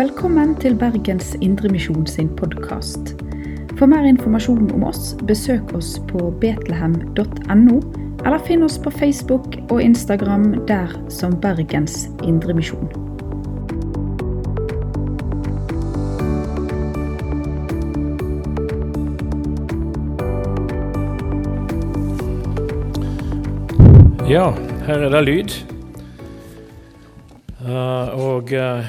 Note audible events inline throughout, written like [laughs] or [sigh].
Velkommen til Bergens Indremisjon sin podkast. For mer informasjon om oss, besøk oss på betlehem.no, eller finn oss på Facebook og Instagram der som Bergens Indremisjon. Ja, her er det lyd. Uh, og eh,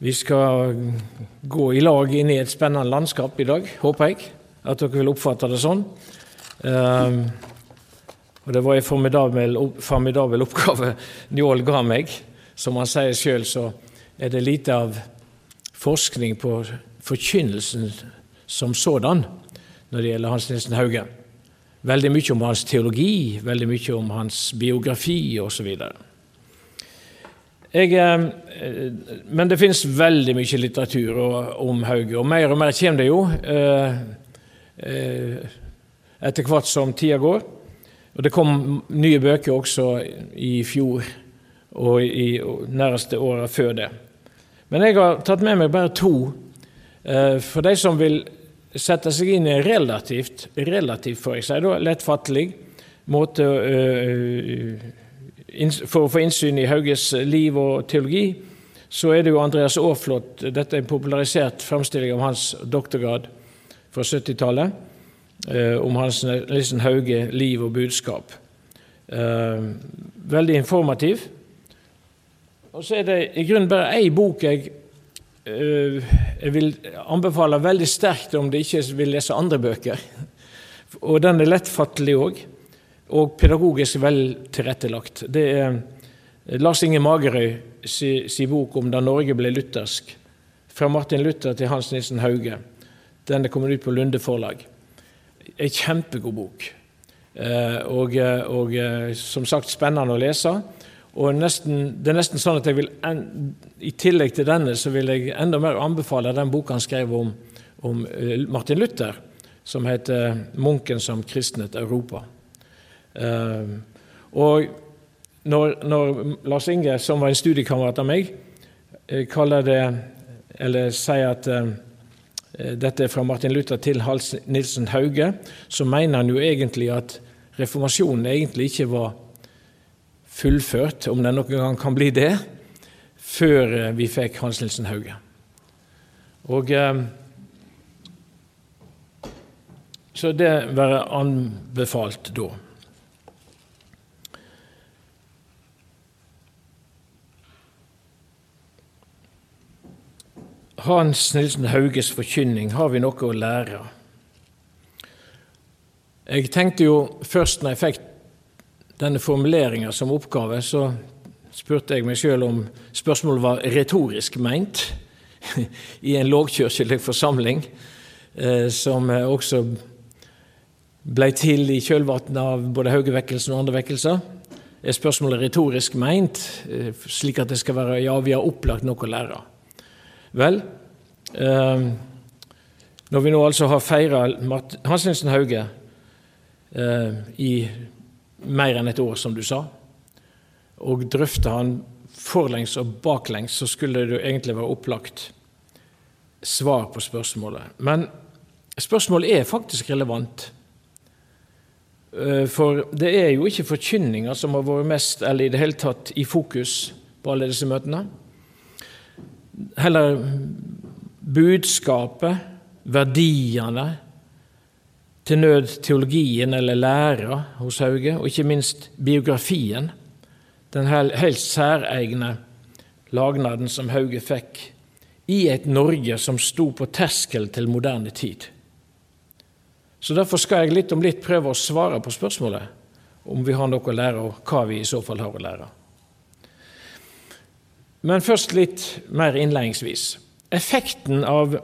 vi skal gå i lag inn i et spennende landskap i dag, håper jeg. At dere vil oppfatte det sånn. Um, og Det var en formidabel, formidabel oppgave Njål ga meg. Som han sier sjøl, så er det lite av forskning på forkynnelsen som sådan når det gjelder Hans Nilsen Hauge. Veldig mye om hans teologi, veldig mye om hans biografi osv. Eh, men det finnes veldig mye litteratur om Hauge, og mer og mer kommer det jo eh, eh, etter hvert som tida går. Og Det kom nye bøker også i fjor og i nærmeste åra før det. Men jeg har tatt med meg bare to. For de som vil sette seg inn i en relativt, relativt får jeg si, da, lettfattelig måte for å få innsyn i Hauges liv og teologi, så er det jo Andreas Aaflot Dette er en popularisert framstilling av hans doktorgrad fra 70-tallet, om Hans Nielsen Hauge, liv og budskap. Veldig informativ. Og så er det i grunnen bare én bok jeg Eh, jeg vil anbefale veldig sterkt om de ikke vil lese andre bøker. Og den er lettfattelig òg, og pedagogisk vel tilrettelagt. Det er Lars Inge Magerøy si, si bok om da Norge ble luthersk. Fra Martin Luther til Hans Nilsen Hauge. Den er kommet ut på Lunde forlag. En kjempegod bok. Eh, og, og som sagt spennende å lese. Og nesten, Det er nesten sånn at jeg vil, i tillegg til denne, så vil jeg enda mer anbefale den boka han skrev om, om eh, Martin Luther, som heter 'Munken som kristnet Europa'. Uh, og når, når, Lars Inge, som var en studiekamerat av meg, eh, kaller det, eller sier at uh, dette er fra Martin Luther til Hals Nilsen Hauge, så mener han jo egentlig at reformasjonen egentlig ikke var fullført, om det noen gang kan bli det, før eh, vi fikk Hans Nilsen Hauge. Og eh, Så det være anbefalt da. Hans Nilsen Hauges forkynning har vi noe å lære. Jeg tenkte jo først når jeg fikk denne formuleringa som oppgave, så spurte jeg meg sjøl om spørsmålet var retorisk meint [laughs] i en lågkirkelig forsamling, eh, som også ble til i kjølvannet av både Haugevekkelsen og andre vekkelser. Er spørsmålet retorisk meint, eh, slik at det skal være ja, vi har opplagt noe å lære? Vel, eh, når vi nå altså har feira Hans Hauge Hauge i mer enn et år, som du sa, og drøfta han forlengs og baklengs, så skulle det jo egentlig være opplagt svar på spørsmålet. Men spørsmålet er faktisk relevant. Eh, for det er jo ikke forkynninga som har vært mest, eller i det hele tatt, i fokus på alle disse møtene. Heller budskapet, verdiene, til nød teologien eller læra hos Hauge, og ikke minst biografien, den helt særegne lagnaden som Hauge fikk i et Norge som sto på terskel til moderne tid. Så Derfor skal jeg litt om litt prøve å svare på spørsmålet om vi har noe å lære, og hva vi i så fall har å lære. Men først litt mer innledningsvis. Effekten av,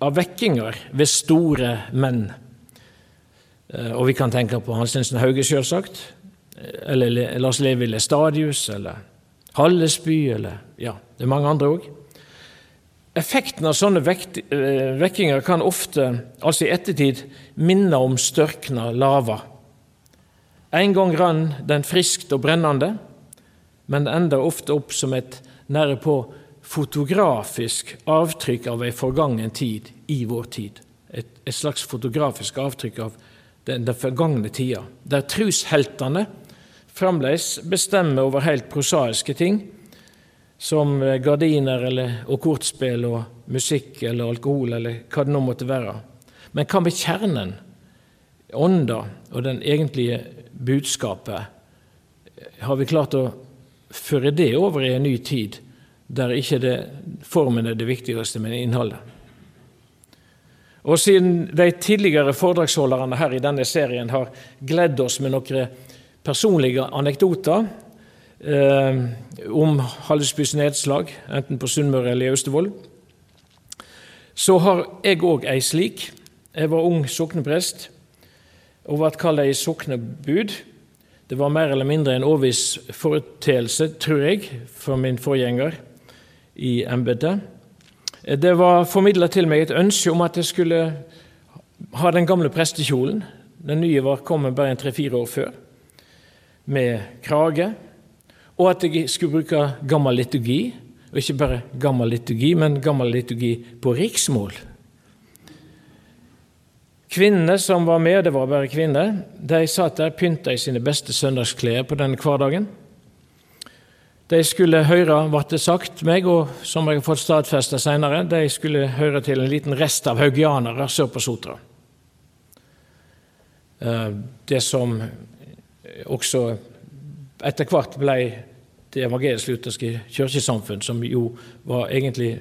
av vekkinger ved store menn Eh, og vi kan tenke på Hans Nilsen Hauge, selvsagt. Eller Lars Levi Lestadius, eller Hallesby, eller ja, det er mange andre òg. Effekten av sånne vekt, vekkinger kan ofte, altså i ettertid, minne om størkna lava. En gang rann den friskt og brennende, men ender ofte opp som et nære på fotografisk avtrykk av ei forgangen tid i vår tid. Et, et slags fotografisk avtrykk av den, den forgangne tida, der trusheltene fremdeles bestemmer over helt prosaiske ting, som gardiner eller, og kortspill og musikk eller alkohol eller hva det nå måtte være. Men hva med kjernen, ånda og den egentlige budskapet? Har vi klart å føre det over i en ny tid, der ikke det, formen er det viktigste, men innholdet? Og siden de tidligere foredragsholderne her i denne serien har gledd oss med noen personlige anekdoter eh, om Hallesbys nedslag, enten på Sunnmøre eller i Austevoll, så har jeg òg ei slik. Jeg var ung sokneprest og ble kalt ei soknebud. Det var mer eller mindre en årviss foreteelse, tror jeg, for min forgjenger i embetet. Det var formidla til meg et ønske om at jeg skulle ha den gamle prestekjolen. Den nye var kommet bare tre-fire år før, med krage. Og at jeg skulle bruke gammel liturgi. Og ikke bare gammel liturgi, men gammel liturgi på riksmål. Kvinnene som var med, det var bare kvinner, de satt der pynta i sine beste søndagsklær på denne hverdagen. De skulle høre, ble det sagt meg, og som jeg har fått stadfesta senere, de skulle høre til en liten rest av haugianere sør på Sotra. Eh, det som også etter hvert ble det evangelisk-lutherske kirkesamfunn, som jo var egentlig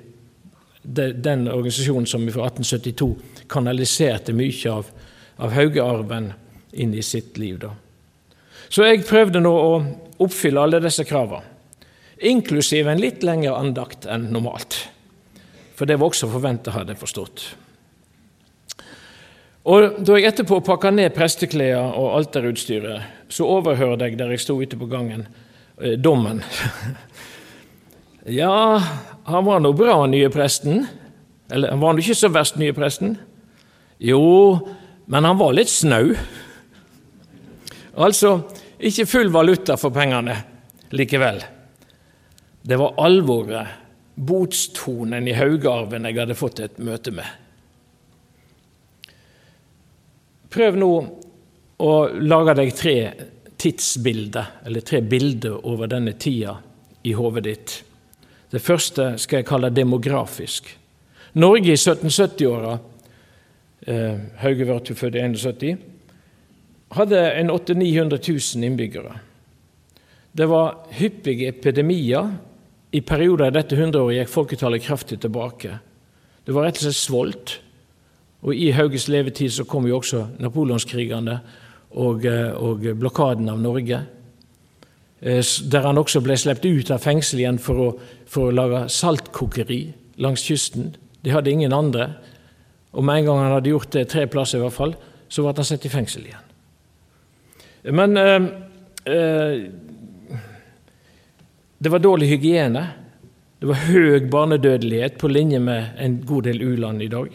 den organisasjonen som fra 1872 kanaliserte mye av, av haugearven inn i sitt liv. Da. Så jeg prøvde nå å oppfylle alle disse kravene inklusiv en litt lengre andakt enn normalt. For det var også forventa, hadde jeg forstått. Og Da jeg etterpå pakka ned presteklærne og alterutstyret, så overhørte jeg der jeg sto ute på gangen, eh, dommen. [laughs] ja, han var nå bra, nye presten. Eller han var nå ikke så verst, nye presten. Jo, men han var litt snau. Altså ikke full valuta for pengene likevel. Det var alvoret, botstonen i Haugarven jeg hadde fått et møte med. Prøv nå å lage deg tre tidsbilder, eller tre bilder over denne tida i hodet ditt. Det første skal jeg kalle demografisk. Norge i 1770-åra, eh, Hauge ble født i 71, hadde en 800 000-900 000 innbyggere. Det var hyppige epidemier i perioder av dette hundreåret gikk folketallet kraftig tilbake. Det var rett og slett svolt. Og I Hauges levetid så kom jo også napoleonskrigene og, eh, og blokaden av Norge. Eh, der han også ble sluppet ut av fengsel igjen for å, for å lage saltkokeri langs kysten. De hadde ingen andre. Og med en gang han hadde gjort det tre plasser, i hvert fall, så ble han satt i fengsel igjen. Men eh, eh, det var dårlig hygiene. Det var høy barnedødelighet på linje med en god del u-land i dag.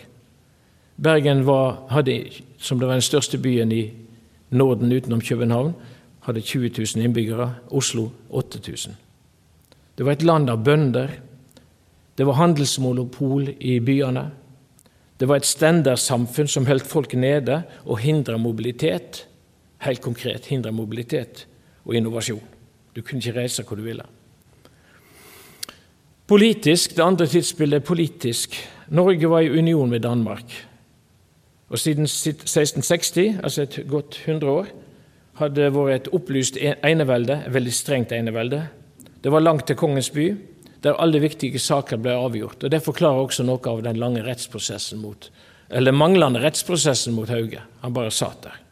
Bergen var, hadde, som det var den største byen i Norden utenom København, hadde 20 000 innbyggere. Oslo 8000. Det var et land av bønder. Det var handelsmonopol i byene. Det var et standardsamfunn som holdt folk nede og hindra mobilitet. Helt konkret hindra mobilitet og innovasjon. Du kunne ikke reise hvor du ville. Politisk, Det andre tidsbildet er politisk. Norge var i union med Danmark. Og Siden 1660, altså et godt 100 år, hadde det vært et opplyst enevelde, et veldig strengt enevelde. Det var langt til kongens by, der alle viktige saker ble avgjort. og Det forklarer også noe av den lange rettsprosessen mot, eller manglende rettsprosessen mot Hauge. Han bare satt der.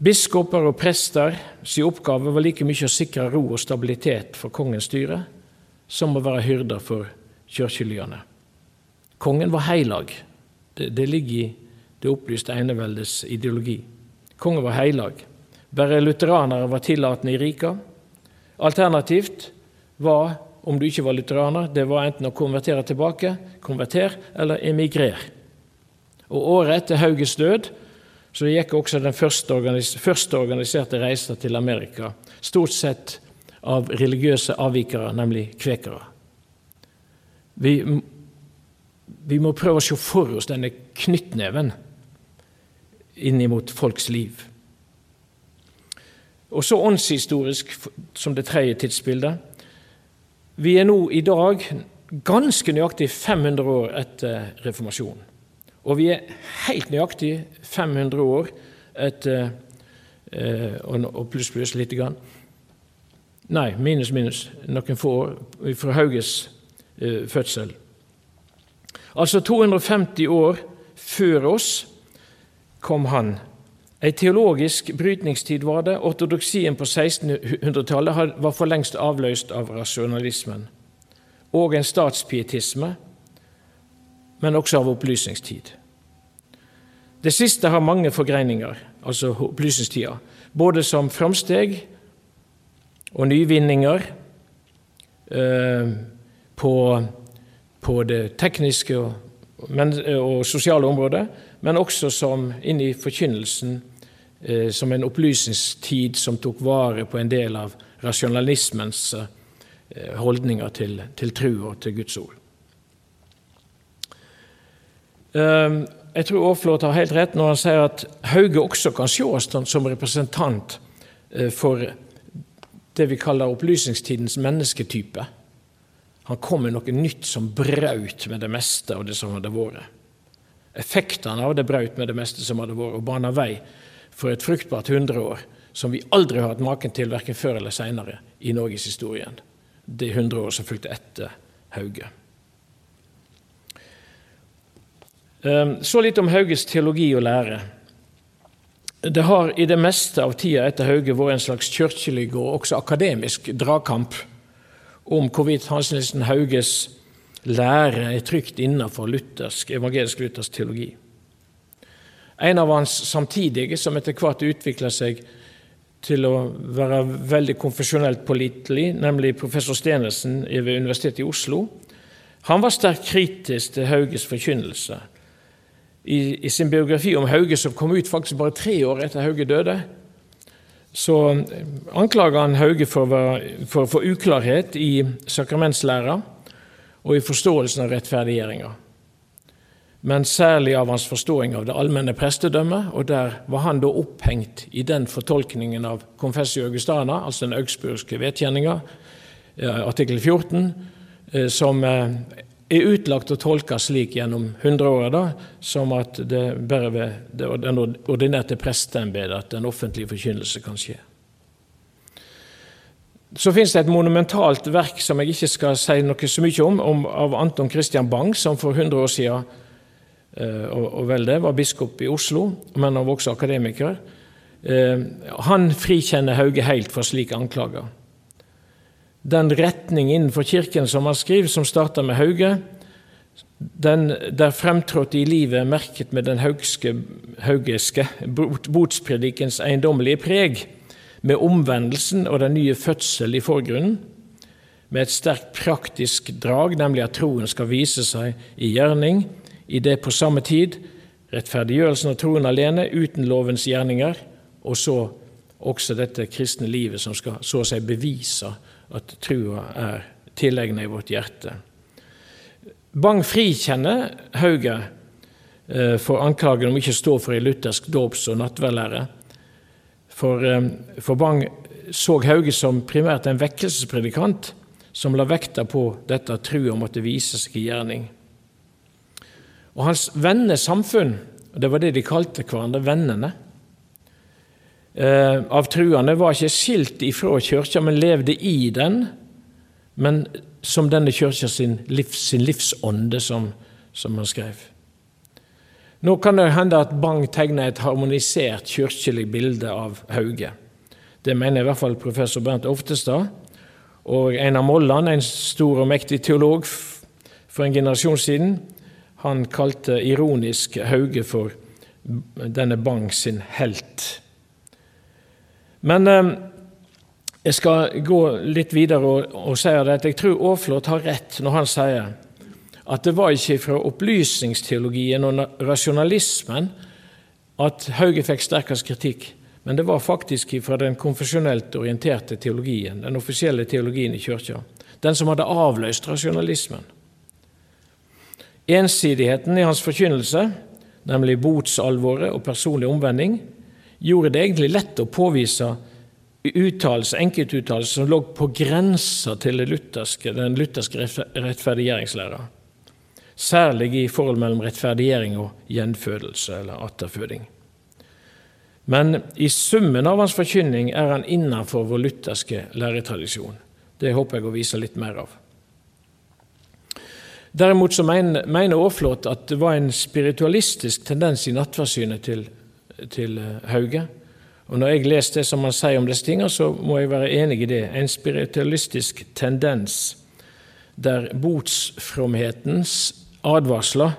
Biskoper og prester sin oppgave var like mye å sikre ro og stabilitet for kongens styre som å være hyrder for kirkelyene. Kongen var heilag. Det, det ligger i det opplyste eneveldets ideologi. Kongen var heilag. Bare lutheranere var tillatende i rika. Alternativt var, om du ikke var lutheraner, det var enten å konvertere tilbake, konverter, eller emigrer. Og Året etter Hauges død så gikk også den første, organis første organiserte reisen til Amerika, stort sett av religiøse avvikere, nemlig kvekere. Vi, vi må prøve å se for oss denne knyttneven innimot folks liv. Og så åndshistorisk som det tredje tidsbildet. Vi er nå i dag ganske nøyaktig 500 år etter reformasjonen. Og vi er helt nøyaktig 500 år etter eh, Og pluss, pluss lite grann. Nei, minus, minus. Noen få år fra Hauges eh, fødsel. Altså 250 år før oss kom han Ei teologisk brytningstid var det. Ortodoksien på 1600-tallet var for lengst avløst av rasjonalismen. Og en statspietisme, men også av opplysningstid. Det siste har mange forgreininger, altså opplysningstida, både som framsteg og nyvinninger eh, på, på, det tekniske og, men, og sosiale området, men også som inn i forkynnelsen som en opplysningstid som tok vare på en del av rasjonalismens eh, holdninger til, til tro og til Guds ord. Ehm, jeg tror Aaflot har helt rett når han sier at Hauge også kan ses som representant eh, for det vi kaller opplysningstidens mennesketype. Han kom med noe nytt som brøt med det meste av det som hadde vært. Effektene av det brøt med det meste som hadde vært, og bana vei for et fruktbart hundreår som vi aldri har hatt maken til, verken før eller seinere, i Norges historie. Det hundreåret som fulgte etter Hauge. Ehm, så litt om Hauges teologi og lære. Det har i det meste av tida etter Hauge vært en slags kirkelig og også akademisk dragkamp om hvorvidt Hans Nilsen Hauges lære er trygt innenfor luthersk, evangelisk-luthersk teologi. En av hans samtidige, som etter hvert utvikla seg til å være veldig konfesjonelt pålitelig, nemlig professor Stenersen ved Universitetet i Oslo, han var sterkt kritisk til Hauges forkynnelse. I, I, sin biografi om Hauge, som kom ut faktisk bare tre år etter Hauge døde, så anklager han Hauge for, for, for uklarhet i sakramentslæra og i forståelsen av rettferdiggjøringa men særlig av hans forståing av det allmenne prestedømmet, og der var han da opphengt i den fortolkningen av Confessio Augustana, altså den augsburgske vedkjenninga, eh, artikkel 14, eh, som eh, er utlagt og tolka slik gjennom hundreåra som at det bare ved det ordinerte presteembetet at den offentlige forkynnelse kan skje. Så finnes det et monumentalt verk som jeg ikke skal si noe så mye om, om av Anton Christian Bang, som for 100 år siden Eh, og vel det, var biskop i Oslo, men han var også akademiker. Eh, han frikjenner Hauge helt for slike anklager. Den retning innenfor Kirken som han skriver, som starter med Hauge, den der fremtrådte i livet merket med den haugeske botspredikens eiendommelige preg, med omvendelsen og den nye fødsel i forgrunnen, med et sterkt praktisk drag, nemlig at troen skal vise seg i gjerning, i det på samme tid rettferdiggjørelsen av troen alene, uten lovens gjerninger, og så også dette kristne livet som skal så å si bevise at trua er tilegna i vårt hjerte. Bang frikjenner Hauge eh, for anklagen om ikke å stå for ei luthersk dåps- og nattverdlære. For, eh, for Bang så Hauge som primært en vekkelsespredikant som la vekta på dette at trua måtte vise seg i gjerning. Og hans vennesamfunn, og det var det de kalte hverandre, vennene, eh, av truende, var ikke skilt ifra kirka, men levde i den, men som denne kirka sin, livs, sin livsånde, som, som han skrev. Nå kan det hende at Bang tegner et harmonisert kirkelig bilde av Hauge. Det mener i hvert fall professor Bernt Oftestad. Og Einar Molland, en stor og mektig teolog for en generasjon siden, han kalte ironisk Hauge for denne Bang sin helt. Men eh, jeg skal gå litt videre og, og si at jeg tror Aaflot har rett når han sier at det var ikke fra opplysningsteologien og rasjonalismen at Hauge fikk sterkest kritikk, men det var faktisk fra den konfesjonelt orienterte teologien, den offisielle teologien i kirka, den som hadde avløst rasjonalismen. Ensidigheten i hans forkynnelse, nemlig botsalvoret og personlig omvending, gjorde det egentlig lett å påvise enkeltuttalelser som lå på grensa til lutherske, den lutherske rettferdiggjøringslæra. Særlig i forhold mellom rettferdiggjøring og gjenfødelse eller atterføding. Men i summen av hans forkynning er han innenfor vår lutherske læretradisjon. Det håper jeg å vise litt mer av. Derimot så mener, mener Aaflot at det var en spiritualistisk tendens i nattverdssynet til, til eh, Hauge. Og Når jeg leser det som han sier om disse tingene, så må jeg være enig i det. En spiritualistisk tendens der botsfromhetens advarsler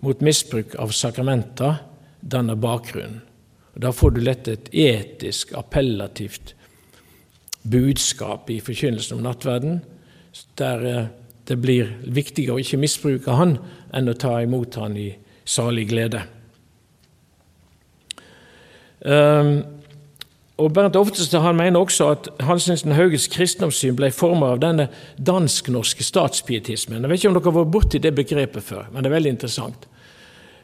mot misbruk av sakramenter danner bakgrunnen. Og Da får du lett et etisk, appellativt budskap i forkynnelsen om nattverden, der eh, det blir viktigere å ikke misbruke han enn å ta imot han i salig glede. Um, og Bernt Oftestad han mener også at Hansensen Hauges kristendomssyn ble formet av denne dansk-norske statspietismen. Jeg vet ikke om dere har vært borti det begrepet før, men det er veldig interessant.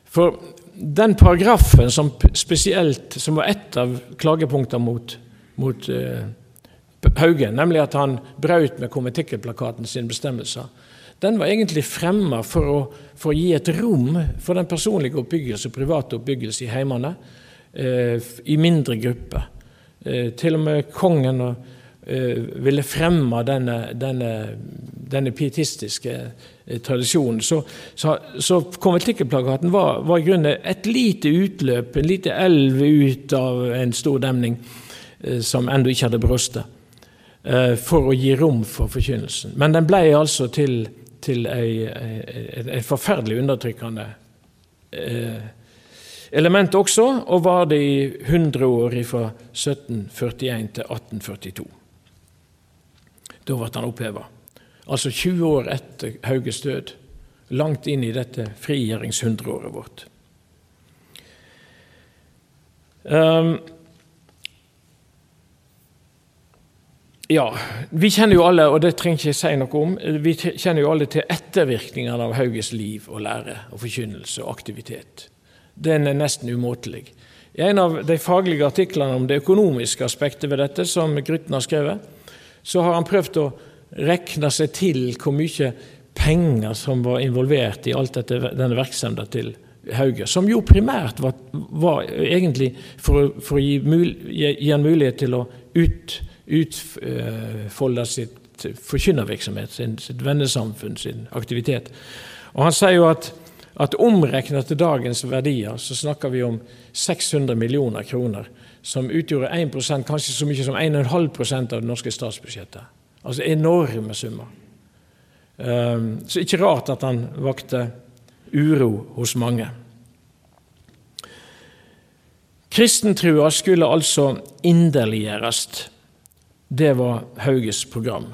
For den paragrafen som spesielt, som var ett av klagepunktene mot, mot uh, Hauge, nemlig at han brøt med konventikkelplakaten sine bestemmelser, den var egentlig fremma for, for, å gi et rom for den personlige oppbyggelse og private oppbyggelse i heimene, eh, i mindre grupper. Eh, til og med kongen eh, ville fremme denne, denne, denne pietistiske eh, tradisjonen. Så, så, så konventikkelplakaten var, var, i grunnen et lite utløp, en lite elv ut av en stor demning eh, som ennå ikke hadde brustet. Eh, for å gi rom for forkynnelsen. Men den ble altså til, til et forferdelig undertrykkende eh, element også, og var det i 100 år fra 1741 til 1842. Da ble han oppheva. Altså 20 år etter Hauges død. Langt inn i dette frigjøringshundreåret vårt. Um, Ja, vi kjenner jo alle, og det trenger ikke jeg si noe om, vi kjenner jo alle til ettervirkningene av Hauges liv og lære og forkynnelse og aktivitet. Den er nesten umåtelig. I en av de faglige artiklene om det økonomiske aspektet ved dette, som Grytten har skrevet, så har han prøvd å regne seg til hvor mye penger som var involvert i alt dette, denne virksomheten til Hauge, som jo primært var, var egentlig for, for å gi, mul, gi, gi en mulighet til å ut utfolde sitt forkynnervirksomhet, sitt vennesamfunn, sin aktivitet. Og Han sier jo at, at omregnet til dagens verdier så snakker vi om 600 millioner kroner, som utgjorde 1% kanskje så mye som 1,5% av det norske statsbudsjettet. Altså enorme summer. Um, så ikke rart at han vakte uro hos mange. Kristentrua skulle altså inderliggjøres det var Hauges program.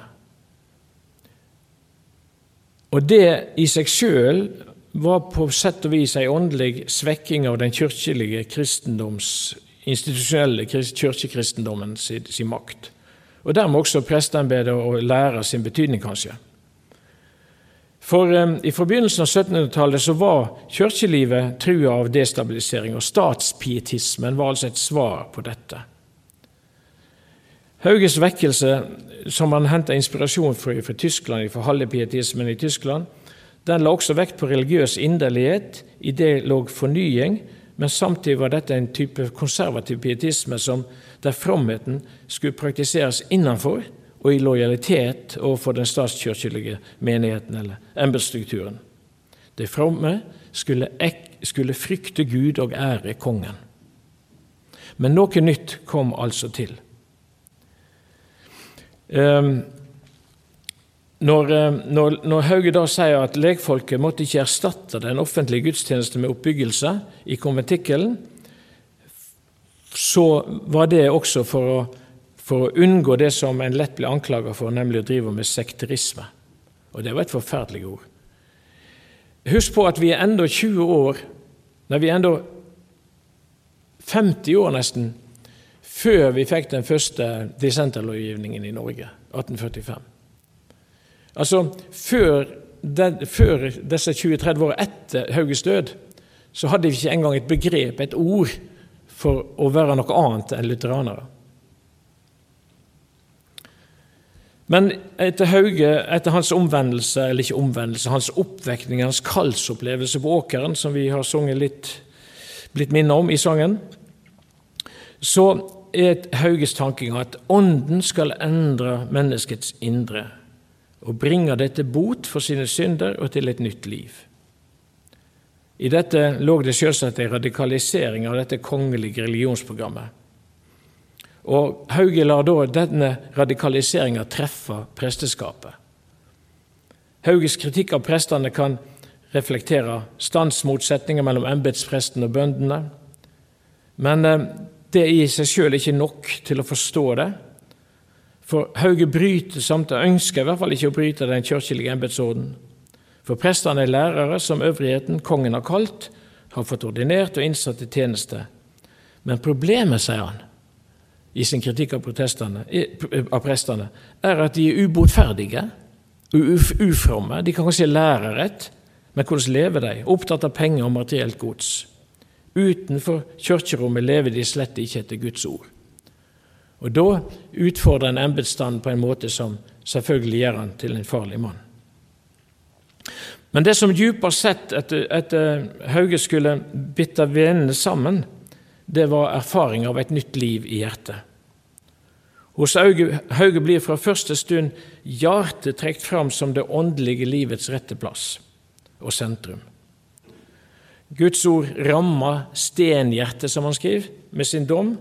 Og det i seg sjøl var på sett og vis ei åndelig svekking av den kirkelige kristendoms, institusjonelle kirkekristendommen sin, sin makt. Og dermed også presteembetet og lærer sin betydning, kanskje. For eh, I forbindelsen av 1700-tallet så var kirkelivet trua av destabilisering, og statspietismen var altså et svar på dette. Hauges vekkelse, som han henta inspirasjon fra, fra Tyskland, fra hallepietismen i Tyskland, den la også vekt på religiøs inderlighet. I det lå fornying, men samtidig var dette en type konservativ pietisme som, der fromheten skulle praktiseres innenfor og i lojalitet overfor den statskirkelige menigheten eller embetsstrukturen. De fromme skulle, skulle frykte Gud og ære kongen. Men noe nytt kom altså til. Ehm, når, ehm, når, når, Hauge da sier at legfolket måtte ikke erstatte den offentlige gudstjeneste med oppbyggelse i konventikkelen, så var det også for å, for å unngå det som en lett ble anklaget for, nemlig å drive med sekterisme. Og det var et forferdelig ord. Husk på at vi er enda 20 år, når vi er enda 50 år nesten før vi fikk den første dissenterlovgivningen i Norge, 1845. Altså før, den, før disse 20-30 årene etter Hauges død, så hadde vi ikke engang et begrep, et ord, for å være noe annet enn lutheranere. Men etter Hauge, etter hans omvendelse, eller ikke omvendelse, hans oppvekning, hans kallsopplevelse på åkeren, som vi har sunget litt, blitt minnet om i sangen, så er Hauges tanking at Ånden skal endre menneskets indre og bringe det til bot for sine synder og til et nytt liv. I dette lå det selvsagt en radikalisering av dette kongelige religionsprogrammet. Og Hauge lar da denne radikaliseringa treffe presteskapet. Hauges kritikk av prestene kan reflektere stansmotsetninger mellom embetspresten og bøndene. Men eh, det er i seg sjøl ikke nok til å forstå det. For Hauge bryter samtidig, ønsker i hvert fall ikke å bryte den kirkelige embetsorden. For prestene er lærere som øvrigheten kongen har kalt, har fått ordinert og innsatt i tjeneste. Men problemet, sier han, i sin kritikk av, av prestene, er at de er ubotferdige og ufromme. De kan kanskje lære rett, men hvordan lever de? Opptatt av penger og materielt gods. Utenfor kirkerommet lever de slett ikke etter Guds ord. Og Da utfordrer en embetsstanden på en måte som selvfølgelig gjør han til en farlig mann. Men det som dypere sett etter, etter Hauge skulle bitte venene sammen, det var erfaring av et nytt liv i hjertet. Hos Hauge blir fra første stund hjertet trukket fram som det åndelige livets rette plass og sentrum. Guds ord rammer stenhjertet, som han skriver, med sin dom,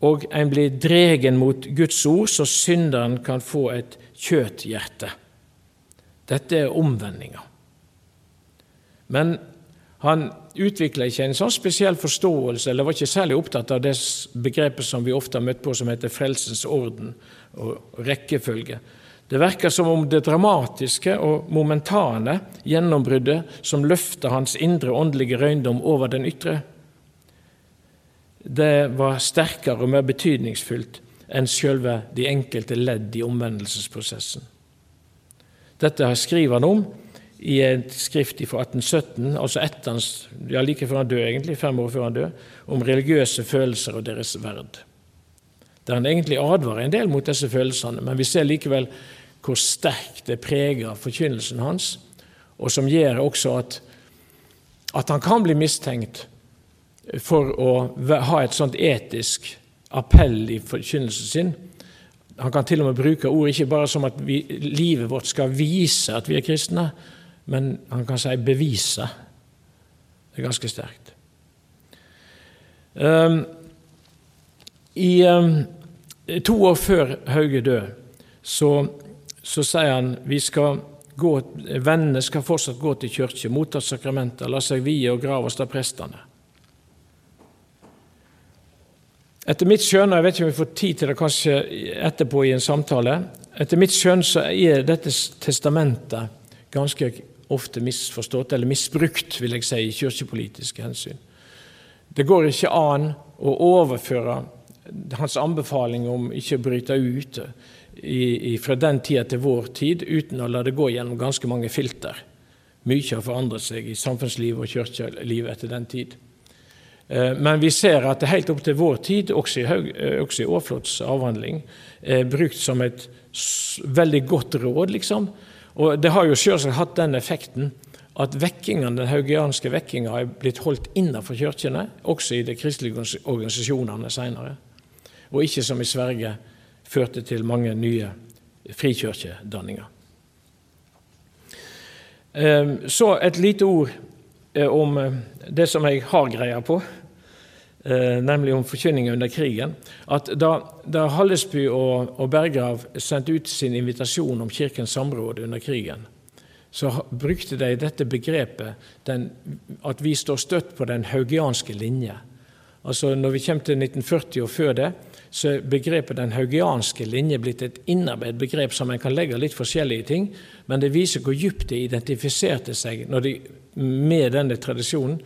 og en blir dregen mot Guds ord, så synderen kan få et kjøthjerte. Dette er omvendinga. Men han utvikla ikke en sånn spesiell forståelse, eller var ikke særlig opptatt av det begrepet som vi ofte har møtt på, som heter frelsens orden og rekkefølge. Det virker som om det dramatiske og momentane gjennombruddet som løfter hans indre åndelige røyndom over den ytre, det var sterkere og mer betydningsfullt enn sjølve de enkelte ledd i omvendelsesprosessen. Dette skriver han om i et skrift fra 1817, altså etter hans, ja, like før han døde, egentlig, fem år før han døde, om religiøse følelser og deres verd. Der han egentlig advarer en del mot disse følelsene, men vi ser likevel hvor sterkt det preger forkynnelsen hans, og som gjør også at, at han kan bli mistenkt for å ha et sånt etisk appell i forkynnelsen sin. Han kan til og med bruke ord ikke bare som at vi, livet vårt skal vise at vi er kristne, men han kan si bevise. Det er ganske sterkt. Um, I um, To år før Hauge død så, så sier han vi skal gå, vennene skal fortsatt gå til kirke, motta sakramenter, la seg vie og graves av prestene. Etter mitt skjønn, og jeg vet ikke om vi får tid til det kanskje etterpå i en samtale, etter mitt skjønn så er dette testamentet ganske ofte misforstått, eller misbrukt, vil jeg si, i kirkepolitiske hensyn. Det går ikke an å overføre hans anbefaling om ikke å bryte ut i, i, fra den tida til vår tid uten å la det gå gjennom ganske mange filter. Mye har forandret seg i samfunnslivet og kirkelivet etter den tid. Eh, men vi ser at det helt opp til vår tid, også i, Haug, eh, også i Aarflots avhandling, er brukt som et veldig godt råd, liksom, og Det har jo selvsagt hatt den effekten at vekkingen, den haugianske vekkinga er blitt holdt innenfor kirkene, også i de kristelige organisasjonene senere, og ikke som i Sverige førte til mange nye frikirkedanninger. Ehm, så et lite ord eh, om eh, det som jeg har greia på, Eh, nemlig om forkynninga under krigen, at da, da Hallesby og, og Berggrav sendte ut sin invitasjon om Kirkens samråd under krigen, så brukte de dette begrepet den, at vi står støtt på den haugianske linje. Altså Når vi kommer til 1940 og før det, så er begrepet den haugianske linje blitt et innarbeidet begrep som en kan legge litt forskjellige ting, men det viser hvor dypt de identifiserte seg de, med denne tradisjonen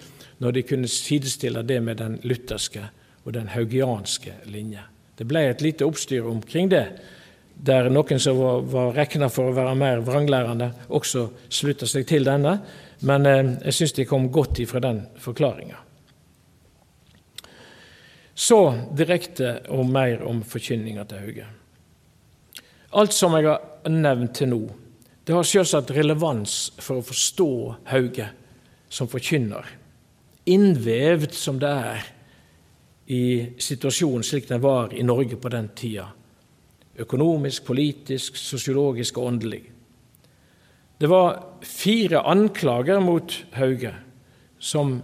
når de kunne sidestille det med den lutherske og den haugianske linje. Det ble et lite oppstyr omkring det, der noen som var, var regna for å være mer vranglærende, også slutta seg til denne. Men eh, jeg syns de kom godt ifra den forklaringa. Så direkte og mer om forkynninga til Hauge. Alt som jeg har nevnt til nå, det har selvsagt relevans for å forstå Hauge som forkynner, innvevd som det er i situasjonen slik den var i Norge på den tida. Økonomisk, politisk, sosiologisk og åndelig. Det var fire anklager mot Hauge, som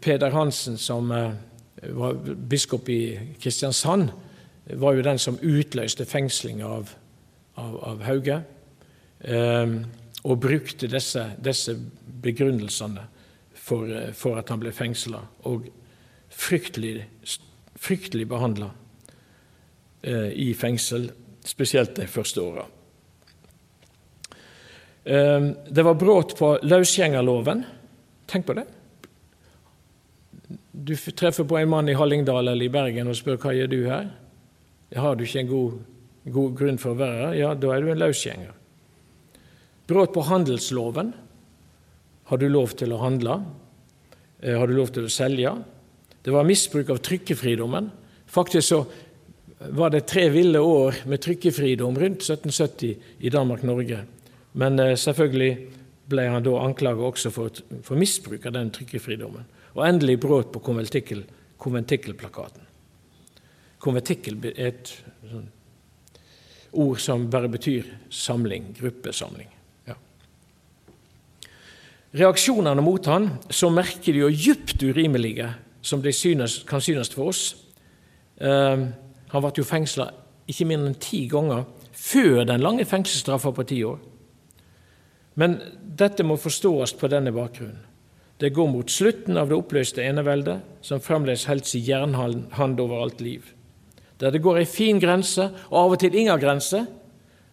Peder Hansen, som eh, var biskop i Kristiansand, var jo den som utløste fengslinga av, av, av, Hauge, eh, og brukte disse, disse begrunnelsene for, for, at han ble fengsla, og fryktelig, fryktelig behandla eh, i fengsel, spesielt de første åra. Eh, det var brudd på løsgjengerloven. Tenk på det. Du treffer på en mann i Hallingdal eller i Bergen og spør hva gjør du her. Har du ikke en god, god grunn for å være her, ja, da er du en løsgjenger. Brudd på handelsloven. Har du lov til å handle? Eh, har du lov til å selge? Det var misbruk av trykkefridommen. Faktisk så var det tre ville år med trykkefridom rundt 1770 i Danmark-Norge. Men eh, selvfølgelig ble han da anklaget også for, for misbruk av den trykkefridommen. Og endelig brudd på konventikkel, konventikkelplakaten. Konventikkel er et sånn, ord som bare betyr samling, gruppesamling. Ja. Reaksjonene mot han, så merkelige og djupt urimelige som de synes, kan synes for oss eh, Han ble jo fengsla ikke mindre enn ti ganger før den lange fengselsstraffa på ti år. Men dette må forstås på denne bakgrunnen. Det går mot slutten av det oppløste eneveldet, som fremdeles holdt sin jernhånd over alt liv der det går ei fin grense, og av og til ingen grense,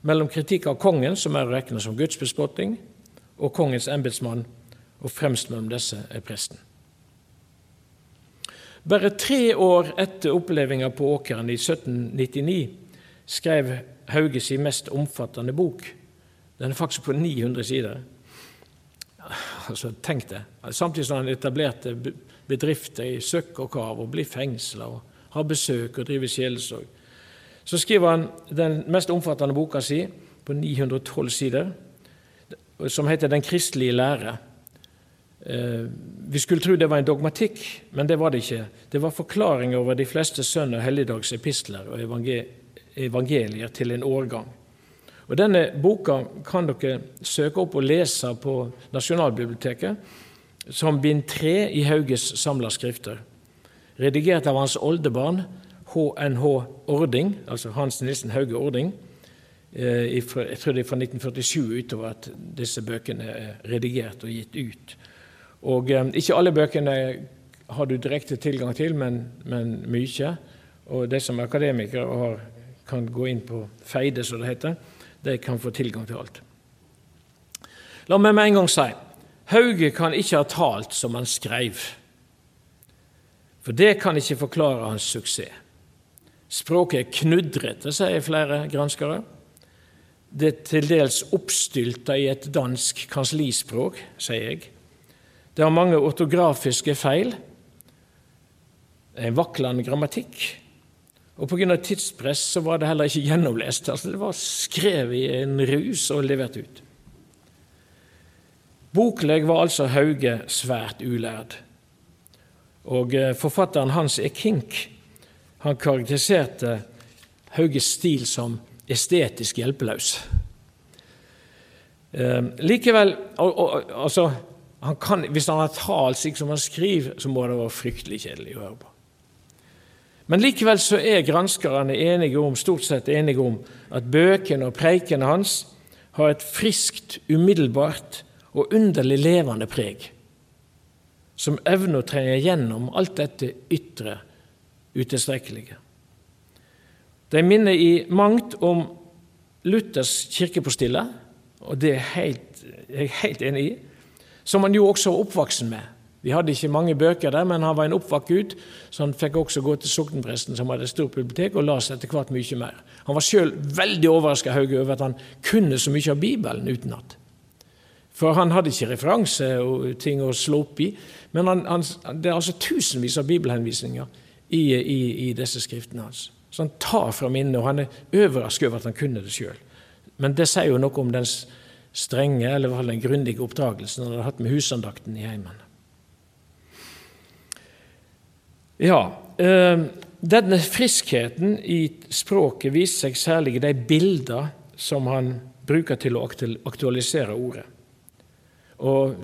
mellom kritikk av kongen, som er å regne som gudsbespotting, og kongens embetsmann, og fremst mellom disse er presten. Bare tre år etter opplevelsen på åkeren i 1799 skrev Hauge sin mest omfattende bok. Den er faktisk på 900 sider. Altså, tenk det. Samtidig som han etablerte bedrifter i søkk og kav og blir fengsla har besøk og driver sjelesorg. Så skriver han den mest omfattende boka si, på 912 sider, som heter 'Den kristelige lære'. Eh, vi skulle tro det var en dogmatikk, men det var det ikke. Det var forklaring over de fleste sønn- og helligdagsepistler og evangelier til en årgang. Og Denne boka kan dere søke opp og lese på Nasjonalbiblioteket som bind tre i Hauges samla skrifter redigert av hans oldebarn HNH Ording, altså Hans Nilsen Hauge Ording. Eh, jeg tror det er fra 1947 utover at disse bøkene er redigert og gitt ut. Og eh, Ikke alle bøkene har du direkte tilgang til, men, men mye. Og de som er akademikere og har, kan gå inn på Feide, som det heter, de kan få tilgang til alt. La meg med en gang si Hauge kan ikke ha talt som han skrev. For det kan ikke forklare hans suksess. Språket er knudrete, sier flere granskere. Det er til dels oppstylta i et dansk kanslispråk, sier jeg. Det har mange ortografiske feil. En vaklende grammatikk. Og pga. tidspress så var det heller ikke gjennomlest. Altså, det var skrevet i en rus og levert ut. Bokleg var altså Hauge svært ulærd. Og eh, Forfatteren Hans E. Kink han karakteriserte Hauges stil som estetisk hjelpeløs. Eh, likevel og, og, altså, han kan, Hvis han har talt slik som han skriver, så må det være fryktelig kjedelig å høre på. Men likevel så er granskerne enige om, stort sett enige om at bøkene og preikene hans har et friskt, umiddelbart og underlig levende preg som evner å trenge gjennom alt dette ytre, utilstrekkelige. De minner i mangt om Luthers kirkepostille, og det er helt, jeg er helt enig i, som han jo også var oppvoksen med. Vi hadde ikke mange bøker der, men han var en oppvakt gutt, så han fikk også gå til soknepresten, som hadde et stort bibliotek, og leste etter hvert mye mer. Han var sjøl veldig overraska over at han kunne så mye av Bibelen utenat. For han hadde ikke referanse og ting å slå opp i. Men han, han, det er altså tusenvis av bibelhenvisninger i, i, i disse skriftene hans. Så han tar fra minnet, og han er overrasket over at han kunne det sjøl. Men det sier jo noe om den strenge, eller den grundige oppdragelsen han hadde hatt med husandakten i heimen. Ja, øh, denne friskheten i språket viser seg særlig i de bilder som han bruker til å aktualisere ordet. Og,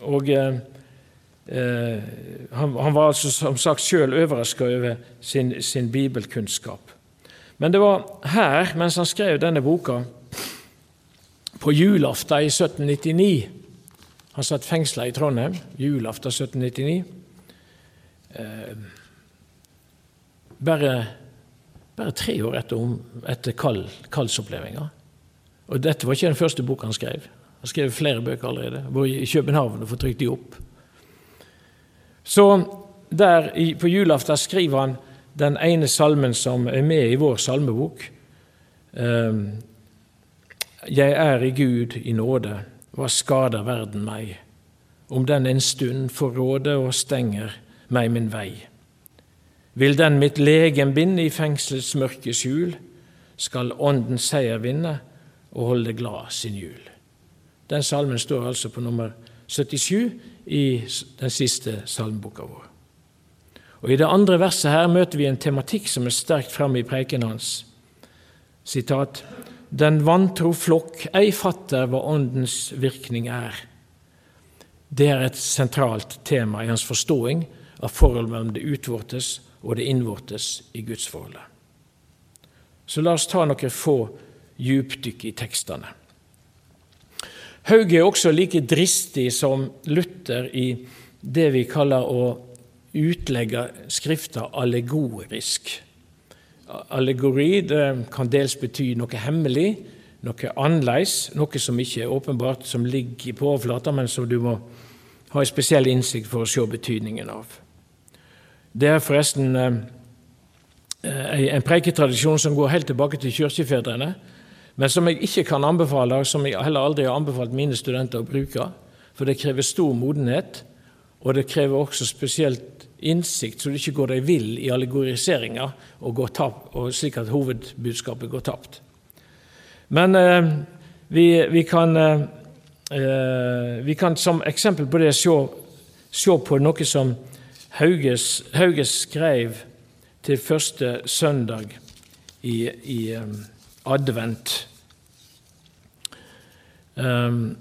og eh, eh, han, han, var altså som sagt sjøl overraska over sin, sin, bibelkunnskap. Men det var her, mens han skrev denne boka, på julaften i 1799 Han satt fengsla i Trondheim julaften 1799. Eh, bare, bare, tre år etter, etter kallsopplevelsen. Og dette var ikke den første boka han skrev. Han skrev flere bøker allerede. Var i København og trykt de opp. Så der på julaften skriver han den ene salmen som er med i vår salmebok. Ehm, Jeg er i Gud i nåde, hva skader verden meg? Om den en stund får råde og stenger meg min vei. Vil den mitt legem binde i fengselets mørke skjul, skal Ånden seier vinne og holde glad sin jul. Den salmen står altså på nummer 77 i den siste salmeboka vår. Og I det andre verset her møter vi en tematikk som er sterkt framme i preken hans. Sitat, Den vantro flokk ei fatter hva Åndens virkning er. Det er et sentralt tema i hans forståing av forholdet mellom det utvortes og det innvortes i gudsforholdet. Så la oss ta noen få djupdykk i tekstene. Hauge er også like dristig som Luther i det vi kaller å utlegge Skrifta allegorisk. Allegori kan dels bety noe hemmelig, noe annerledes, noe som ikke er åpenbart, som ligger på overflata, men som du må ha en spesiell innsikt for å se betydningen av. Det er forresten eh, en preiketradisjon som går helt tilbake til kirkefedrene men som jeg ikke kan anbefale, og som jeg heller aldri har anbefalt mine studenter å bruke. For det krever stor modenhet, og det krever også spesielt innsikt, så du ikke går deg vill i allegoriseringa, og, og slik at hovedbudskapet går tapt. Men eh, vi, vi, kan, eh, eh vi, kan, som eksempel på det se, se på noe som Hauges, Hauges skrev til første søndag i, i um, advent. Um,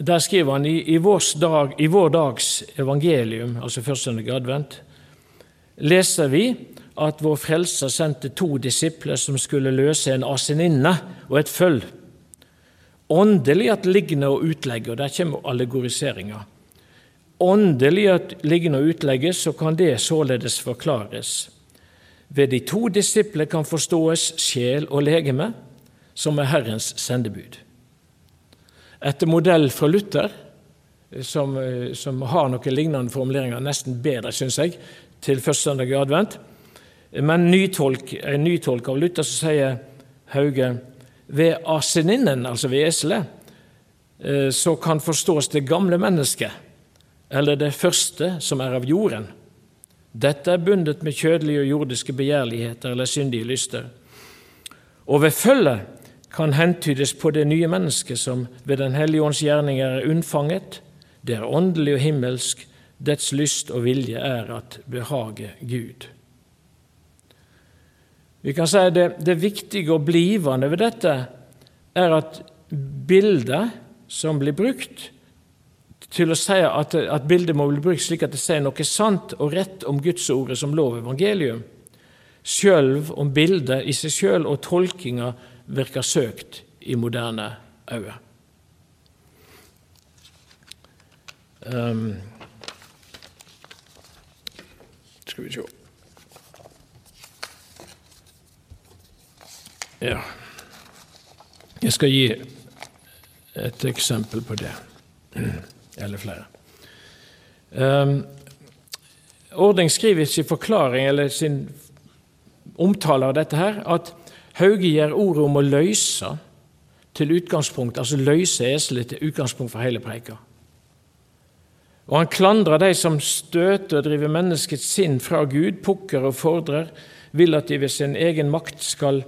der skriver han i, i, dag, i, vår dags evangelium, altså første søndag i advent, leser vi at vår Frelser sendte to disipler som skulle løse en aseninne og et føll. Åndelig at liggende og utlegge, og der kommer allegoriseringa. Åndelig at liggende og utlegge, så kan det således forklares. Ved de to disipler kan forståes sjel og legeme, som er Herrens sendebud. Etter modell fra Luther, som, som har noen lignende formuleringer, nesten bedre, syns jeg, til første søndag i advent. Men nytolk, en nytolk av Luther så sier Hauge ved aseninnen, altså ved eselet, eh, så kan forstås det gamle mennesket, eller det første som er av jorden. Dette er bundet med kjødelige og jordiske begjærligheter eller syndige lyster. Og ved følge kan hentydes på det nye mennesket som ved Den hellige ånds gjerninger er unnfanget. Det er åndelig og himmelsk, dets lyst og vilje er at behage Gud. Vi kan si det, det viktige og blivende ved dette er at bildet som blir brukt, til å si at, at, bildet må bli brukt slik at det sier noe sant og rett om Guds ordet som lov og evangelium, selv om bildet i seg sjøl og tolkinga virker søkt i moderne øyne. Um, skal vi se. Ja. Jeg skal gi et eksempel på det eller flere. Um, Ordning skriver i sin forklaring eller sin omtale av dette her, at Hauge gjør ordet om å løse til utgangspunkt, altså løse eselet til utgangspunkt for hele preika. Og han klandrer de som støter og driver menneskets sinn fra Gud, pukker og fordrer, vil at de ved sin egen makt skal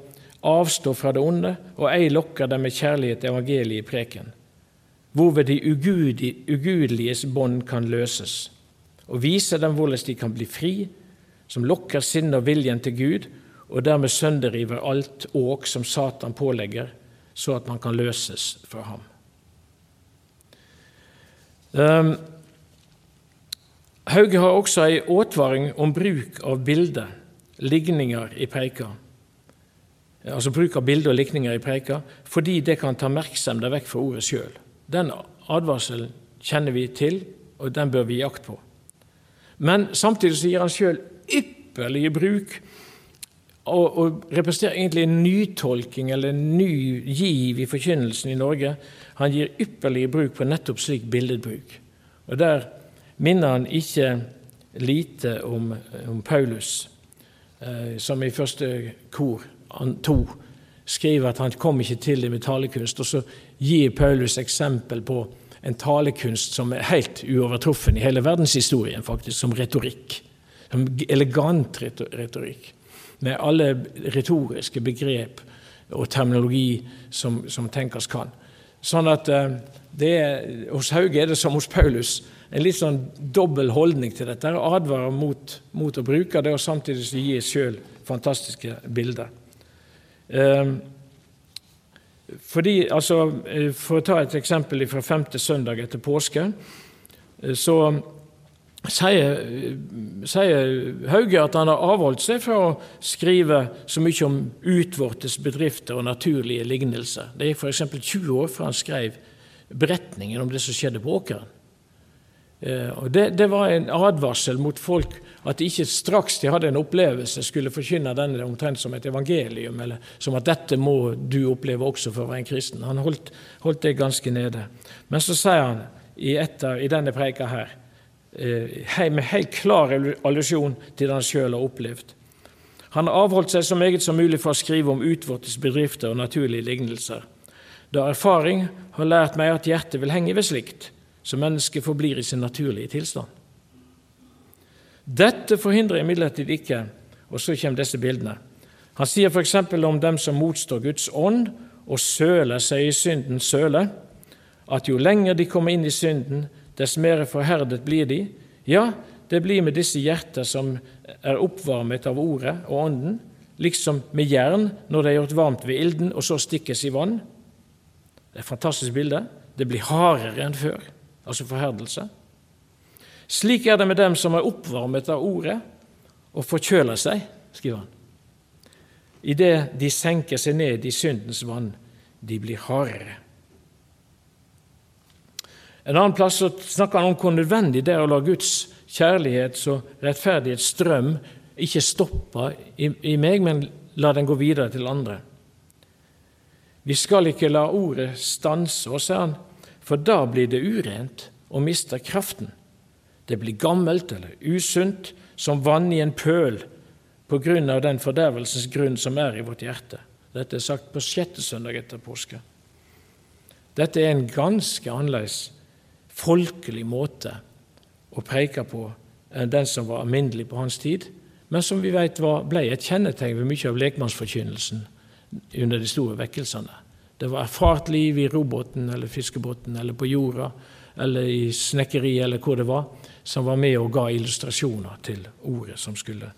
avstå fra det onde, og ei lokker dem med kjærlighet evangeliet i preken, hvorved de ugudeliges bånd kan løses, og vise dem hvordan de kan bli fri, som lokker sinnet og viljen til Gud, og dermed sønderriver alt åk som Satan pålegger, så at man kan løses fra ham. Um, Hauge har også ei åtvaring om bruk av bilder, ligninger i preika. Altså bruk av bilder og likninger i preika, fordi det kan ta merksemda vekk fra ordet sjøl. Den advarselen kjenner vi til, og den bør vi gi akt på. Men samtidig så gir han sjøl ypperlige bruk og, og, representerer egentlig en nytolking eller en ny giv i forkynnelsen i Norge. Han gir ypperlige bruk på nettopp slik billedbruk. Og Der minner han ikke lite om, om Paulus, eh, som i første kor han to skriver at han kom ikke til det med talekunst. Og så gir Paulus eksempel på en talekunst som er helt uovertruffen i hele verdenshistorien, faktisk, som retorikk. Som elegant retorikk, med alle retoriske begrep og terminologi som, som tenkes kan. Sånn at eh, er, Hos Hauge er det som hos Paulus en litt sånn dobbel holdning til dette. Advarer mot, mot å bruke det, og samtidig gi sjøl fantastiske bilder. Eh, fordi, altså, eh, For å ta et eksempel fra femte søndag etter påske, eh, så sier, sier Hauge at han har avholdt seg fra å skrive så mye om utvortes bedrifter og naturlige lignelser. Det gikk f.eks. 20 år fra han skrev beretningen om det som skjedde på åkeren. Eh, og det, det, var en advarsel mot folk at de ikke straks de hadde en opplevelse, skulle forkynne denne omtrent som et evangelium, eller som at dette må du oppleve også for å være en kristen. Han holdt, holdt det ganske nede. Men så sier han i, etter, i denne preika her, eh, med helt klar allusjon til det han sjøl har opplevd. Han har avholdt seg så meget som mulig for å skrive om utvortes bedrifter og naturlige lignelser, da erfaring har lært meg at hjertet vil henge ved slikt så mennesket forblir i sin naturlige tilstand. Dette forhindrer imidlertid ikke Og så kommer disse bildene. Han sier f.eks. om dem som motstår Guds ånd og søler seg i syndens søle, at jo lenger de kommer inn i synden, dess mer forherdet blir de. Ja, det blir med disse hjerter som er oppvarmet av ordet og ånden, liksom med jern når det er gjort varmt ved ilden og så stikkes i vann. Det er et fantastisk bilde. Det blir hardere enn før altså forherdelse. Slik er det med dem som er oppvarmet av ordet og forkjøler seg, skriver han. Idet de senker seg ned i syndens vann, de blir hardere. En annen plass så snakker han om hvor nødvendig det er å la Guds kjærlighets- og rettferdighetsstrøm ikke stoppe i, i meg, men la den gå videre til andre. Vi skal ikke la ordet stanse oss, sier han, for da blir det urent og mister kraften. Det blir gammelt eller usunt, som vann i en pøl, på grunn av den fordervelsens grunn som er i vårt hjerte. Dette er sagt på sjette søndag etter påske. Dette er en ganske annerledes folkelig måte å preike på enn den som var alminnelig på hans tid, men som vi vet ble et kjennetegn ved mye av lekmannsforkynnelsen under de store vekkelsene. Det var erfart liv i robåten eller fiskebåten eller på jorda eller i snekkeri eller hvor det var, som var med og ga illustrasjoner til ordet som, skulle,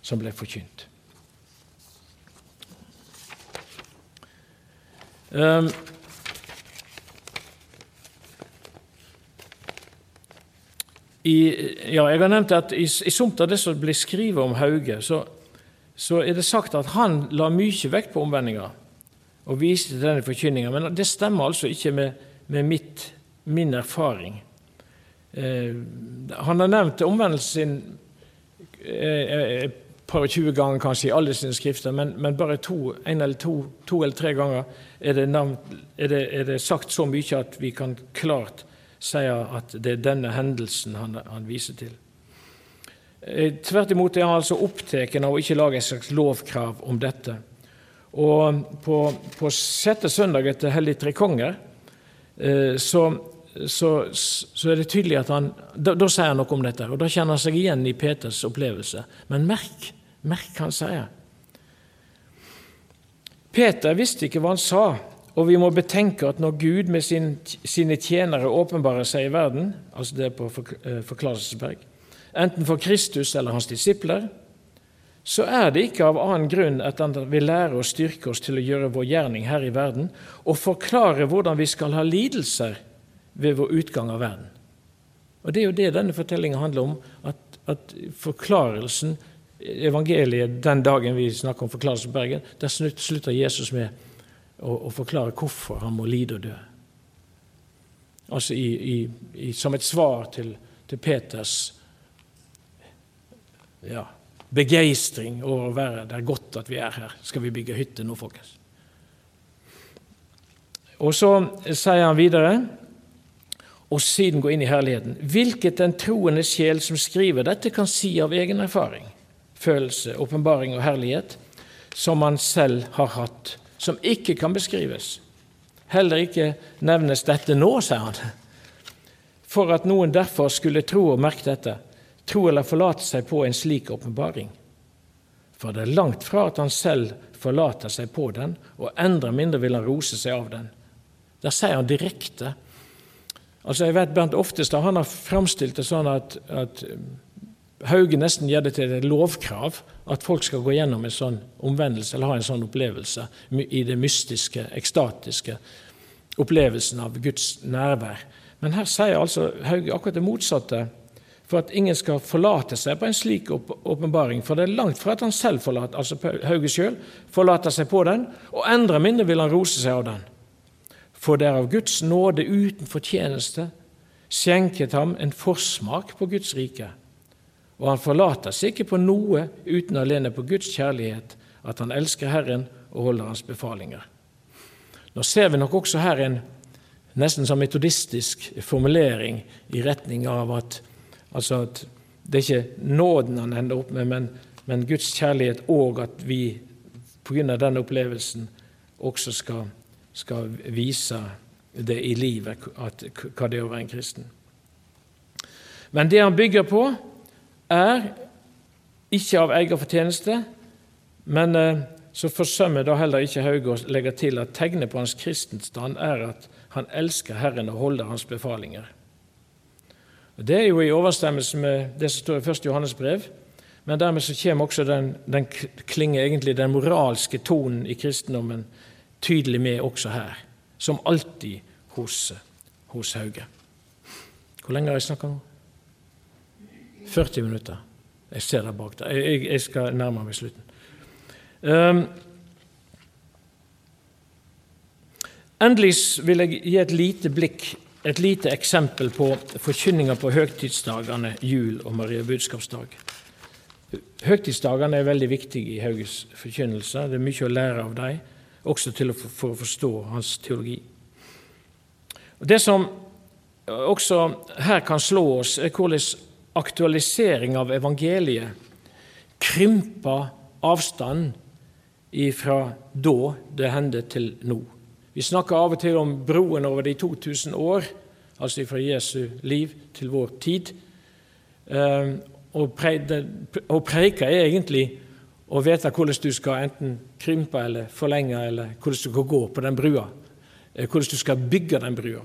som ble forkynt. Um, I, ja, jeg har nevnt at i, i somt av det som blir skrevet om Hauge, så, så, er det sagt at han la mye vekt på omvendinga og viste til denne forkynninga. Men det stemmer altså ikke med, med mitt, min erfaring. Eh, han har nevnt omvendelsen sin eh, eh et par og tjue ganger kanskje i alle sine skrifter, men, men bare to, en eller to, to eller tre ganger er det, nevnt, er, det, er det, sagt så mye at vi kan klart si at det er denne hendelsen han, han viser til. Eh, tvert imot er han altså opptatt av å ikke lage et slags lovkrav om dette. Og på, på sjette søndag etter Hellig tre konger eh, så, så, så, er det tydelig at han da, da, sier han noe om dette, og da kjenner han seg igjen i Peters opplevelse. Men merk, merk han sier. Peter visste ikke hva han sa, og vi må betenke at når Gud med sin, sine tjenere åpenbarer seg i verden, altså det er på eh, Forklarelsesberg, enten for Kristus eller hans disipler, så er det ikke av annen grunn at han vil lære og styrke oss til å gjøre vår gjerning her i verden og forklare hvordan vi skal ha lidelser ved vår utgang av verden. Og Det er jo det denne fortellingen handler om, at, at forklarelsen, evangeliet, den dagen vi snakker om forklarelsen på Bergen, der slutter Jesus med å, å, forklare hvorfor han må lide og dø. Altså i, i, i, som et svar til, til Peters ja, begeistring over å være Det er godt at vi er her. Skal vi bygge hytte nå, folkens? Og så sier han videre, og siden går inn i herligheten Hvilket den troende sjel som skriver dette, kan si av egen erfaring, følelse, åpenbaring og herlighet, som han selv har hatt, som ikke kan beskrives. Heller ikke nevnes dette nå, sier han, for at noen derfor skulle tro og merke dette tro eller forlate seg på en slik åpenbaring. For det er langt fra at han selv forlater seg på den, og enda mindre vil han rose seg av den. Der sier han direkte. Altså jeg vet Bernt Oftestad han har framstilt det sånn at, at Hauge nesten gjør det til et lovkrav at folk skal gå gjennom en sånn omvendelse eller ha en sånn opplevelse i det mystiske, ekstatiske opplevelsen av Guds nærvær. Men her sier altså Hauge akkurat det motsatte for at ingen skal forlate seg på en slik åpenbaring. For det er langt fra at han selv forlater, altså Hauge sjøl forlater seg på den, og endre mindre vil han rose seg av den. For det er av Guds nåde uten fortjeneste skjenket ham en forsmak på Guds rike. Og han forlater seg ikke på noe uten alene på Guds kjærlighet, at han elsker Herren og holder Hans befalinger. Nå ser vi nok også her en nesten som metodistisk formulering i retning av at Altså at det er ikke nåden han ender opp med, men, men Guds kjærlighet, og at vi pga. den opplevelsen også skal, skal, vise det i livet, at, hva det er å være en kristen. Men det han bygger på, er ikke av egen fortjeneste, men eh, så forsømmer da heller ikke Hauge å legge til at tegnet på hans kristenstand er at han elsker Herren og holder hans befalinger. Det er jo i overstemmelse med det som står i 1. Johannes brev, men dermed så kommer også den, den klinger egentlig den moralske tonen i kristendommen tydelig med også her, som alltid hos, hos Hauge. Hvor lenge har jeg snakka nå? 40 minutter. Jeg ser der bak der. Jeg, jeg skal nærme meg slutten. Um, endelig vil jeg gi et lite blikk et lite eksempel på forkynninga på høgtidsdagene jul og Maria budskapsdag. Høgtidsdagene er veldig viktige i Hauges forkynnelse. Det er mye å lære av dem, også til å, for å forstå hans teologi. Det som også her kan slå oss, er hvordan aktualisering av evangeliet krymper avstanden fra da det hendte, til nå. Vi snakker av og til om broen over de 2000 år, altså fra Jesu liv til vår tid. Ehm, og preika er egentlig å vite hvordan du skal enten krympe eller forlenge, eller hvordan du skal gå på den brua. Eh, hvordan du skal bygge den brua.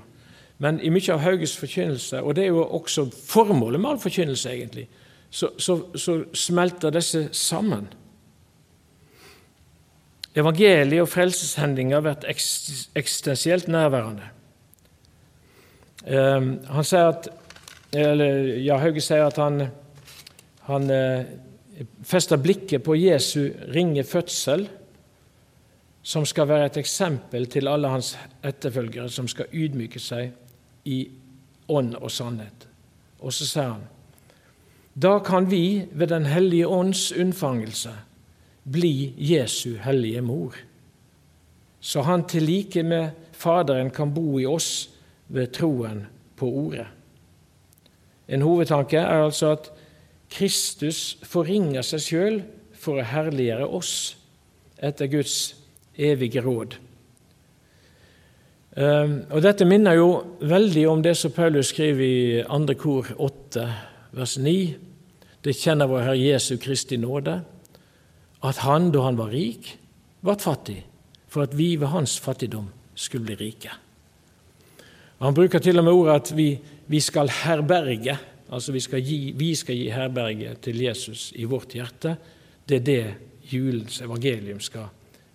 Men i mye av Hauges forkynnelse, og det er jo også formålet med all forkynnelse, egentlig, så, så, så smelter disse sammen. Evangeliet og frelseshendinga blir eksistensielt nærværende. Um, han sier at, eller, ja, Hauge sier at han, han uh, fester blikket på Jesu ringe fødsel, som skal være et eksempel til alle hans etterfølgere som skal ydmyke seg i ånd og sannhet. Og så sier han da kan vi ved Den hellige ånds unnfangelse bli Jesu hellige mor, så han til like med Faderen kan bo i oss ved troen på ordet. En hovedtanke er altså at Kristus forringer seg sjøl for å herliggjøre oss etter Guds evige råd. Ehm, og Dette minner jo veldig om det som Paulus skriver i 2. kor 8, vers 9. Det kjenner vår Herre Jesu Kristi nåde, at han, da han var rik, ble fattig, for at vi ved hans fattigdom skulle bli rike. Han bruker til og med ordet at vi, vi skal herberge, altså vi skal, gi, vi skal gi herberge til Jesus i vårt hjerte. Det er det julens evangelium skal,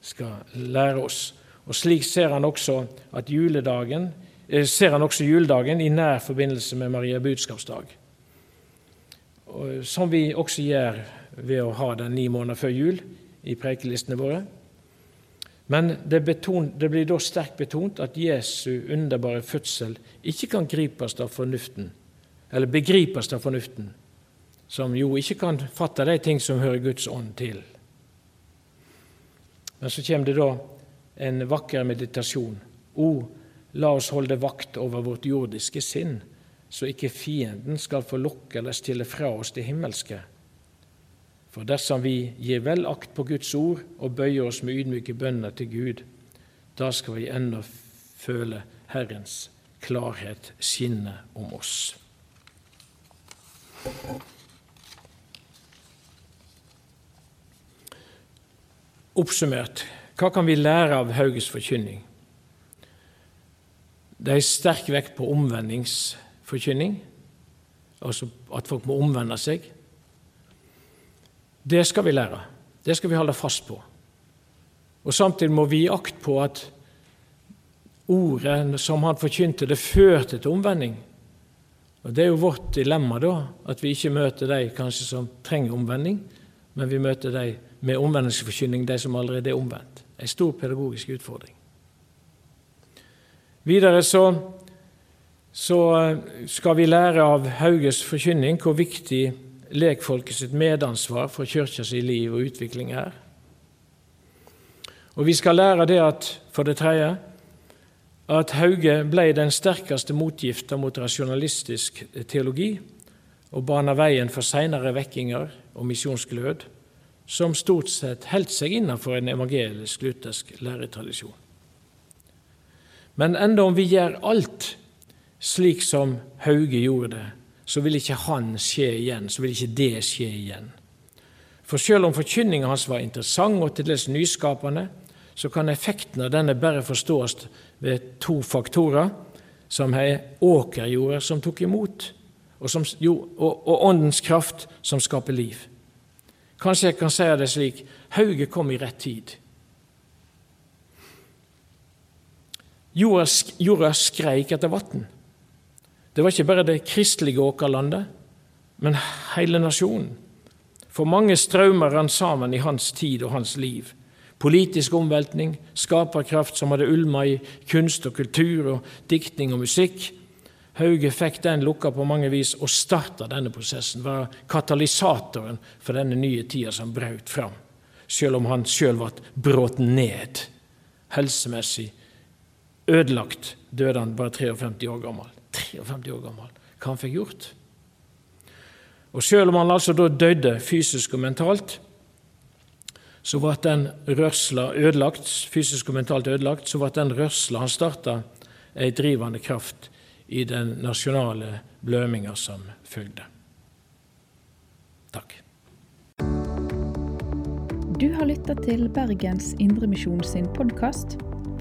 skal lære oss. Og Slik ser han også at juledagen, eh, ser han også juledagen i nær forbindelse med Maria budskapsdag. Som vi også gjør ved å ha den ni måneder før jul i prekelistene våre. Men det, betont, det, blir da sterkt betont at Jesu underbare fødsel ikke kan gripes av fornuften, eller begripes av fornuften, som jo ikke kan fatte de ting som hører Guds ånd til. Men så kommer det da en vakker meditasjon. O, la oss holde vakt over vårt jordiske sinn, så ikke fienden skal få lokke eller stille fra oss det himmelske. For dersom vi gir vel akt på Guds ord og bøyer oss med ydmyke bønner til Gud, da skal vi ennå føle Herrens klarhet skinne om oss. Oppsummert hva kan vi lære av Hauges forkynning? Det er sterk vekt på omvendingsforkynning, altså at folk må omvende seg. Det skal vi lære. Det skal vi holde fast på. Og Samtidig må vi gi akt på at ordet som han forkynte, det førte til omvending. Og Det er jo vårt dilemma, da, at vi ikke møter de kanskje som trenger omvending, men vi møter de med omvendelsesforkynning, de som allerede er omvendt. En stor pedagogisk utfordring. Videre så, så skal vi lære av Hauges forkynning hvor viktig lekfolket sitt medansvar for kirka liv og utvikling her. Og vi skal lære det at, for det tredje, at Hauge ble den sterkeste motgifta mot rasjonalistisk teologi og bana veien for seinere vekkinger og misjonsglød, som stort sett holdt seg innenfor en evangelisk-luthersk læretradisjon. Men enda om vi gjør alt slik som Hauge gjorde det, så vil ikke han skje igjen, så vil ikke det skje igjen. For selv om forkynninga hans var interessant og til dels nyskapende, så kan effekten av denne bare forstås ved to faktorer, som er åkerjorda som tok imot, og, som, jo, og, og, åndens kraft som skaper liv. Kanskje jeg kan si det slik Hauge kom i rett tid. Jorda, jorda skreik etter vann. Det var ikke bare det kristelige åkerlandet, men hele nasjonen. For mange strømmer rant sammen i hans tid og hans liv. Politisk omveltning, skaperkraft som hadde ulma i kunst og kultur og diktning og musikk. Hauge fikk den lukka på mange vis og starta denne prosessen, var katalysatoren for denne nye tida som brøt fram, selv om han sjøl ble brått ned. Helsemessig ødelagt døde han bare 53 år gammel. 53 år gammel. Hva han fikk gjort? Og Selv om han altså da døde fysisk og mentalt, så ble den rørsla ødelagt, fysisk og mentalt ødelagt, så ble den rørsla han starta, ei drivende kraft i den nasjonale bløminga som følgde. Takk. Du har lytta til Bergens Indremisjon sin podkast.